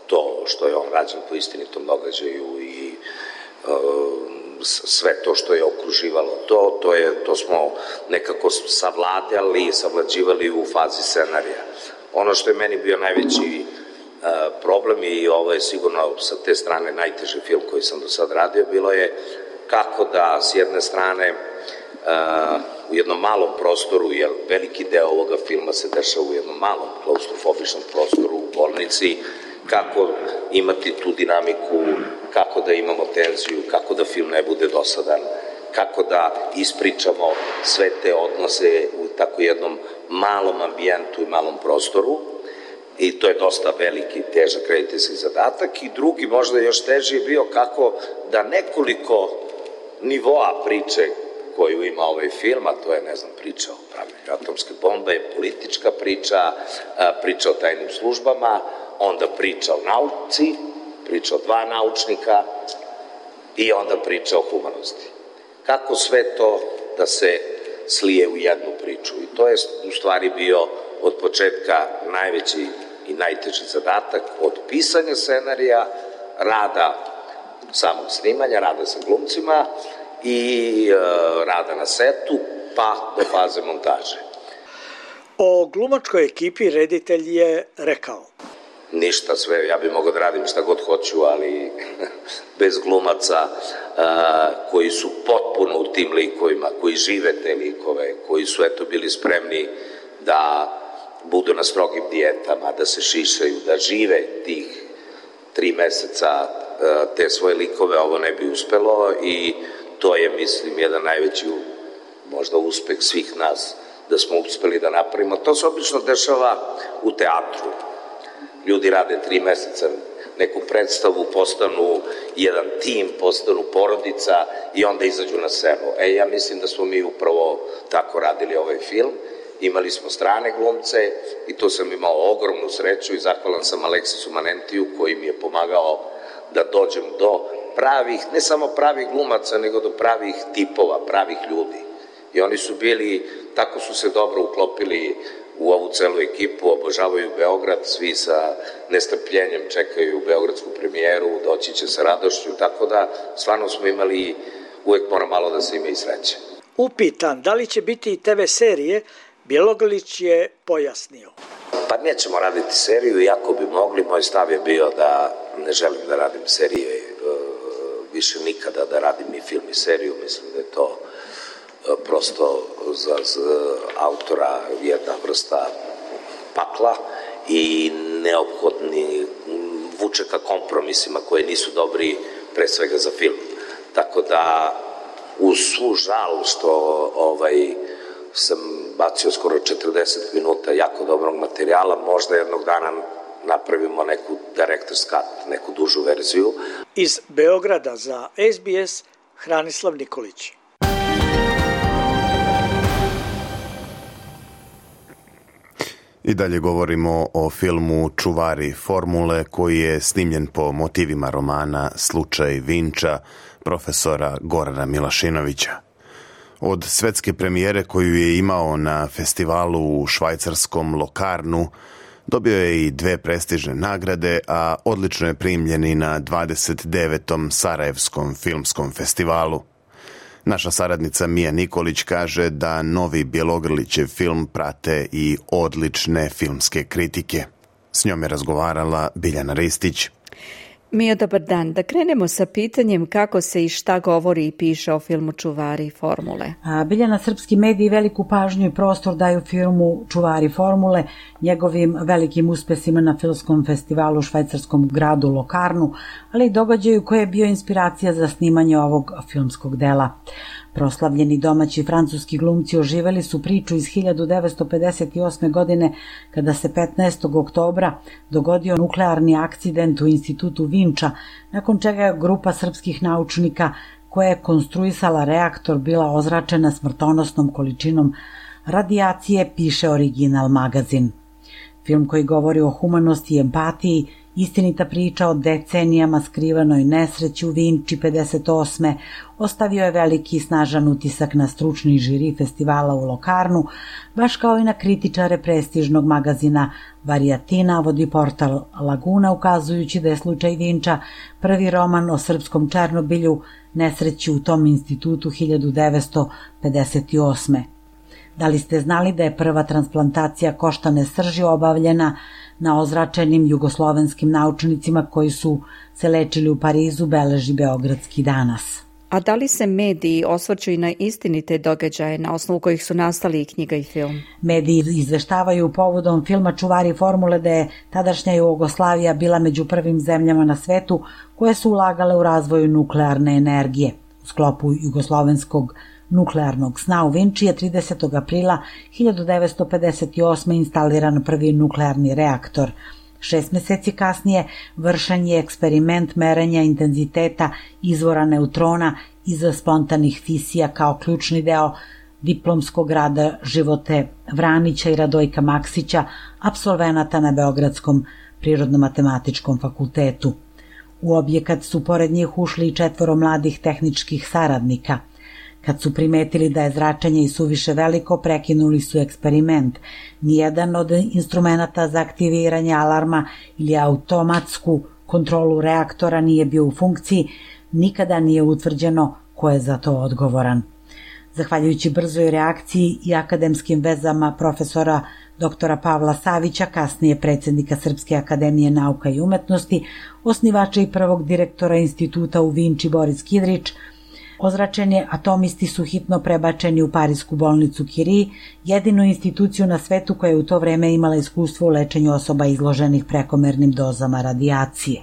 to što je on rađen po istinitom događaju i uh, sve to što je okruživalo to, to, je, to smo nekako savladali i savlađivali u fazi scenarija. Ono što je meni bio najveći uh, problem i ovo je sigurno sa te strane najteži film koji sam do sad radio, bilo je kako da s jedne strane uh, u jednom malom prostoru, jer veliki deo ovoga filma se dešava u jednom malom klaustrofobičnom prostoru u bolnici, kako imati tu dinamiku, kako da imamo tenziju, kako da film ne bude dosadan, kako da ispričamo sve te odnose u tako jednom malom ambijentu i malom prostoru. I to je dosta veliki, težak rediteljski zadatak. I drugi, možda još teži je bio kako da nekoliko nivoa priče koju ima ovaj film, a to je, ne znam, priča o pravljenju atomske bombe, politička priča, priča o tajnim službama, onda priča o nauci, priča o dva naučnika i onda priča o humanosti. Kako sve to da se slije u jednu priču. I to je u stvari bio od početka najveći i najteži zadatak od pisanja scenarija, rada samog snimanja, rada sa glumcima i e, rada na setu, pa do faze montaže. O glumačkoj ekipi reditelj je rekao ništa sve, ja bih mogao da radim šta god hoću, ali [LAUGHS] bez glumaca a, koji su potpuno u tim likovima, koji žive te likove, koji su eto bili spremni da budu na strogim dijetama, da se šišaju, da žive tih tri meseca a, te svoje likove, ovo ne bi uspelo i to je, mislim, jedan najveći možda uspeh svih nas da smo uspeli da napravimo. To se obično dešava u teatru ljudi rade tri meseca neku predstavu, postanu jedan tim, postanu porodica i onda izađu na scenu. E, ja mislim da smo mi upravo tako radili ovaj film. Imali smo strane glumce i to sam imao ogromnu sreću i zahvalan sam Aleksisu Manentiju koji mi je pomagao da dođem do pravih, ne samo pravih glumaca, nego do pravih tipova, pravih ljudi. I oni su bili, tako su se dobro uklopili u ovu celu ekipu, obožavaju Beograd, svi sa nestrpljenjem čekaju Beogradsku premijeru, doći će sa radošću, tako da stvarno smo imali, uvek mora malo da se ima i sreće. Upitan da li će biti i TV serije, Bjelogrlić je pojasnio. Pa nećemo raditi seriju, iako bi mogli, moj stav je bio da ne želim da radim serije, e, više nikada da radim i film i seriju, mislim da je to prosto za, za autora jedna vrsta pakla i neophodni vuče ka kompromisima koji nisu dobri pre svega za film. Tako da uz svu žal što ovaj, sam bacio skoro 40 minuta jako dobrog materijala, možda jednog dana napravimo neku director's cut, neku dužu verziju. Iz Beograda za SBS Hranislav Nikolić. I dalje govorimo o filmu Čuvari formule koji je snimljen po motivima romana Slučaj Vinča profesora Gorana Milašinovića. Od svetske premijere koju je imao na festivalu u švajcarskom Lokarnu, dobio je i dve prestižne nagrade, a odlično je primljen i na 29. Sarajevskom filmskom festivalu. Naša saradnica Mija Nikolić kaže da novi Bjelogrlićev film prate i odlične filmske kritike. S njom je razgovarala Biljana Ristić. Mio, dobar dan. Da krenemo sa pitanjem kako se i šta govori i piše o filmu Čuvari formule. A, Biljana srpski mediji veliku pažnju i prostor daju filmu Čuvari formule, njegovim velikim uspesima na filmskom festivalu u švajcarskom gradu Lokarnu, ali i događaju koje je bio inspiracija za snimanje ovog filmskog dela. Proslavljeni domaći francuski glumci oživeli su priču iz 1958. godine kada se 15. oktobra dogodio nuklearni akcident u institutu Vinča, nakon čega je grupa srpskih naučnika koja je konstruisala reaktor bila ozračena smrtonosnom količinom radijacije, piše original magazin. Film koji govori o humanosti i empatiji Istinita priča o decenijama skrivanoj nesreći u Vinči 58. ostavio je veliki i snažan utisak na stručni žiri festivala u Lokarnu, baš kao i na kritičare prestižnog magazina Varijatina, vodi portal Laguna, ukazujući da je slučaj Vinča prvi roman o srpskom Černobilju nesreći u tom institutu 1958. Da li ste znali da je prva transplantacija koštane srži obavljena na ozračenim jugoslovenskim naučnicima koji su se lečili u Parizu, beleži Beogradski danas. A da li se mediji osvrću i na istinite događaje na osnovu kojih su nastali i knjiga i film? Mediji izveštavaju povodom filma Čuvari formule da je tadašnja Jugoslavija bila među prvim zemljama na svetu koje su ulagale u razvoju nuklearne energije. U sklopu jugoslovenskog nuklearnog sna u Vinči je 30. aprila 1958. instaliran prvi nuklearni reaktor. Šest meseci kasnije vršen je eksperiment merenja intenziteta izvora neutrona iz spontanih fisija kao ključni deo diplomskog rada Živote Vranića i Radojka Maksića, absolvenata na Beogradskom prirodno-matematičkom fakultetu. U objekat su pored njih ušli i četvoro mladih tehničkih saradnika – Kad su primetili da je zračenje i suviše veliko, prekinuli su eksperiment. Nijedan od instrumenta za aktiviranje alarma ili automatsku kontrolu reaktora nije bio u funkciji, nikada nije utvrđeno ko je za to odgovoran. Zahvaljujući brzoj reakciji i akademskim vezama profesora doktora Pavla Savića, kasnije predsednika Srpske akademije nauka i umetnosti, osnivača i prvog direktora instituta u Vinči Boris Kidrić, Ozračeni atomisti su hitno prebačeni u Parisku bolnicu Curie, jedinu instituciju na svetu koja je u to vreme imala iskustvo u lečenju osoba izloženih prekomernim dozama radijacije.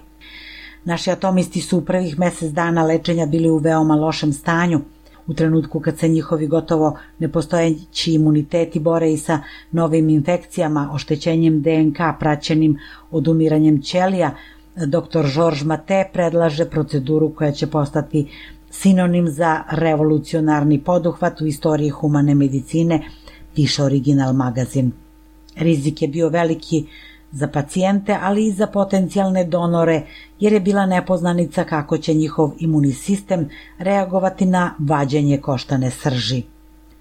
Naši atomisti su u prvih mesec dana lečenja bili u veoma lošem stanju, u trenutku kad se njihovi gotovo nepostojeći imuniteti bore i sa novim infekcijama, oštećenjem DNK praćenim odumiranjem ćelija, dr. Georges Mate predlaže proceduru koja će postati sinonim za revolucionarni poduhvat u istoriji humane medicine, piše original magazin. Rizik je bio veliki za pacijente, ali i za potencijalne donore, jer je bila nepoznanica kako će njihov imunni sistem reagovati na vađenje koštane srži.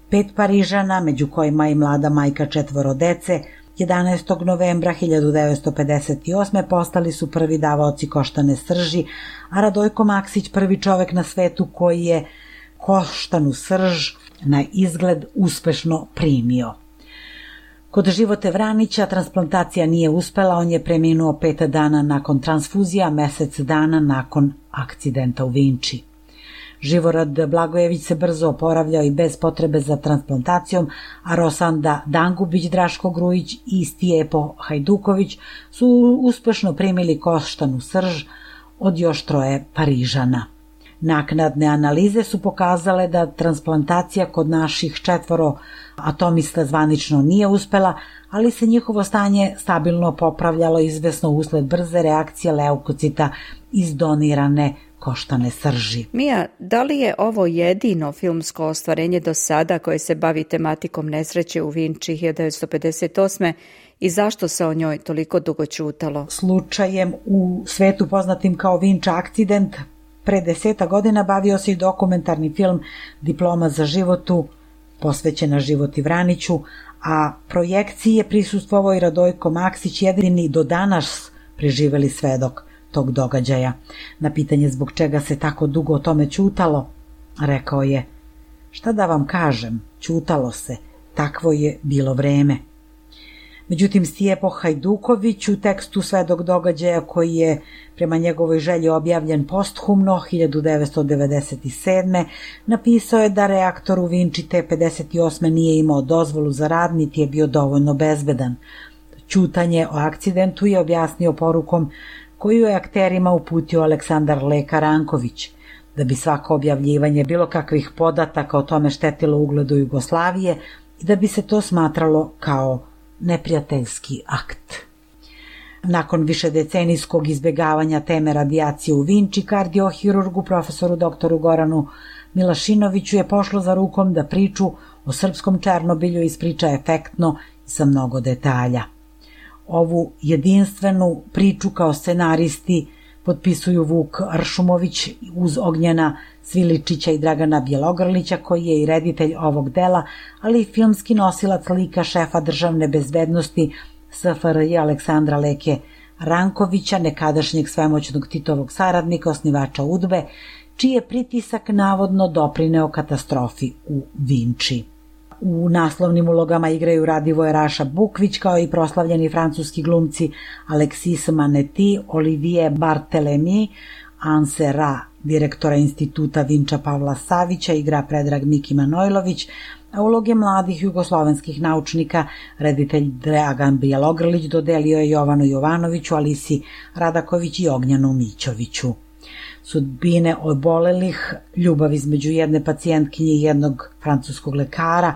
Pet Parižana, među kojima i mlada majka četvoro dece, 11. novembra 1958. postali su prvi davaoci koštane srži, a Radojko Maksić prvi čovek na svetu koji je koštanu srž na izgled uspešno primio. Kod Živote Vranića transplantacija nije uspela, on je preminuo pet dana nakon transfuzija, mesec dana nakon akcidenta u Vinči. Živorad Blagojević se brzo oporavljao i bez potrebe za transplantacijom, a Rosanda Dangubić, Draško Grujić i Stijepo Hajduković su uspešno primili koštanu srž od još troje Parižana. Naknadne analize su pokazale da transplantacija kod naših četvoro atomista zvanično nije uspela, ali se njihovo stanje stabilno popravljalo izvesno usled brze reakcije leukocita iz donirane koštane srži. Mija, da li je ovo jedino filmsko ostvarenje do sada koje se bavi tematikom nesreće u Vinči 1958 i zašto se o njoj toliko dugo čutalo? Slučajem u svetu poznatim kao Vinča akcident pre deseta godina bavio se i dokumentarni film Diploma za životu posvećena životi Vraniću, a projekciji je prisustvovao i Radojko Maksić, jedini do danas preživeli svedok tog događaja. Na pitanje zbog čega se tako dugo o tome čutalo, rekao je, šta da vam kažem, čutalo se, takvo je bilo vreme. Međutim, Stijepo Hajduković u tekstu svedog događaja koji je prema njegovoj želji objavljen posthumno 1997. napisao je da reaktor u Vinči T-58 nije imao dozvolu za rad niti je bio dovoljno bezbedan. Čutanje o akcidentu je objasnio porukom koju je akterima uputio Aleksandar Leka Ranković. Da bi svako objavljivanje bilo kakvih podataka o tome štetilo ugledu Jugoslavije i da bi se to smatralo kao neprijateljski akt. Nakon višedecenijskog izbegavanja teme radijacije u Vinči, kardiohirurgu profesoru doktoru Goranu Milašinoviću je pošlo za rukom da priču o srpskom Černobilju ispriča efektno i sa mnogo detalja. Ovu jedinstvenu priču kao scenaristi potpisuju Vuk Ršumović uz Ognjena Sviličića i Dragana Bjelogrlića koji je i reditelj ovog dela, ali i filmski nosilac lika šefa državne bezbednosti SFRJ Aleksandra Leke Rankovića, nekadašnjeg svemoćnog Titovog saradnika, osnivača Udbe, čiji je pritisak navodno doprineo katastrofi u Vinči. U naslovnim ulogama igraju Radivoje Raša Bukvić kao i proslavljeni francuski glumci Alexis Maneti, Olivier Barthelemy, Anse Ra, direktora instituta Vinča Pavla Savića, igra Predrag Miki Manojlović, a uloge mladih jugoslovenskih naučnika reditelj Dragan Bijelogrlić dodelio je Jovanu Jovanoviću, Alisi Radaković i Ognjanu Mićoviću. Sudbine obolelih, ljubav između jedne pacijentkinje i jednog francuskog lekara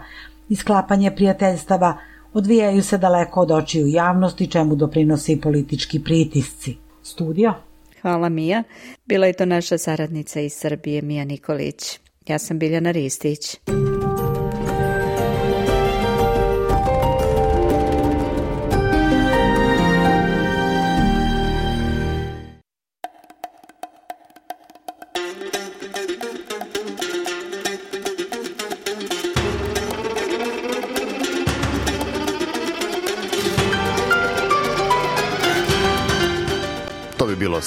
i sklapanje prijateljstava odvijaju se daleko od očiju javnosti, čemu doprinose i politički pritisci. Studio Hvala Mija. Bila je to naša saradnica iz Srbije, Mija Nikolić. Ja sam Biljana Ristić.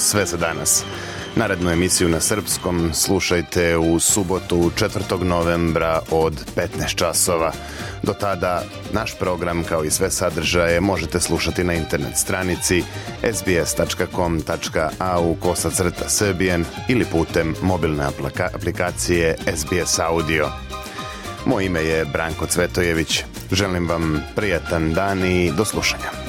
Sve za danas. Narednu emisiju na srpskom slušajte u subotu 4. novembra od 15 časova. Do tada naš program kao i sve sadržaje možete slušati na internet stranici sbs.com.au kosacrta srbijen ili putem mobilne aplikacije SBS Audio. Moje ime je Branko Cvetojević. Želim vam prijatan dan i do slušanja.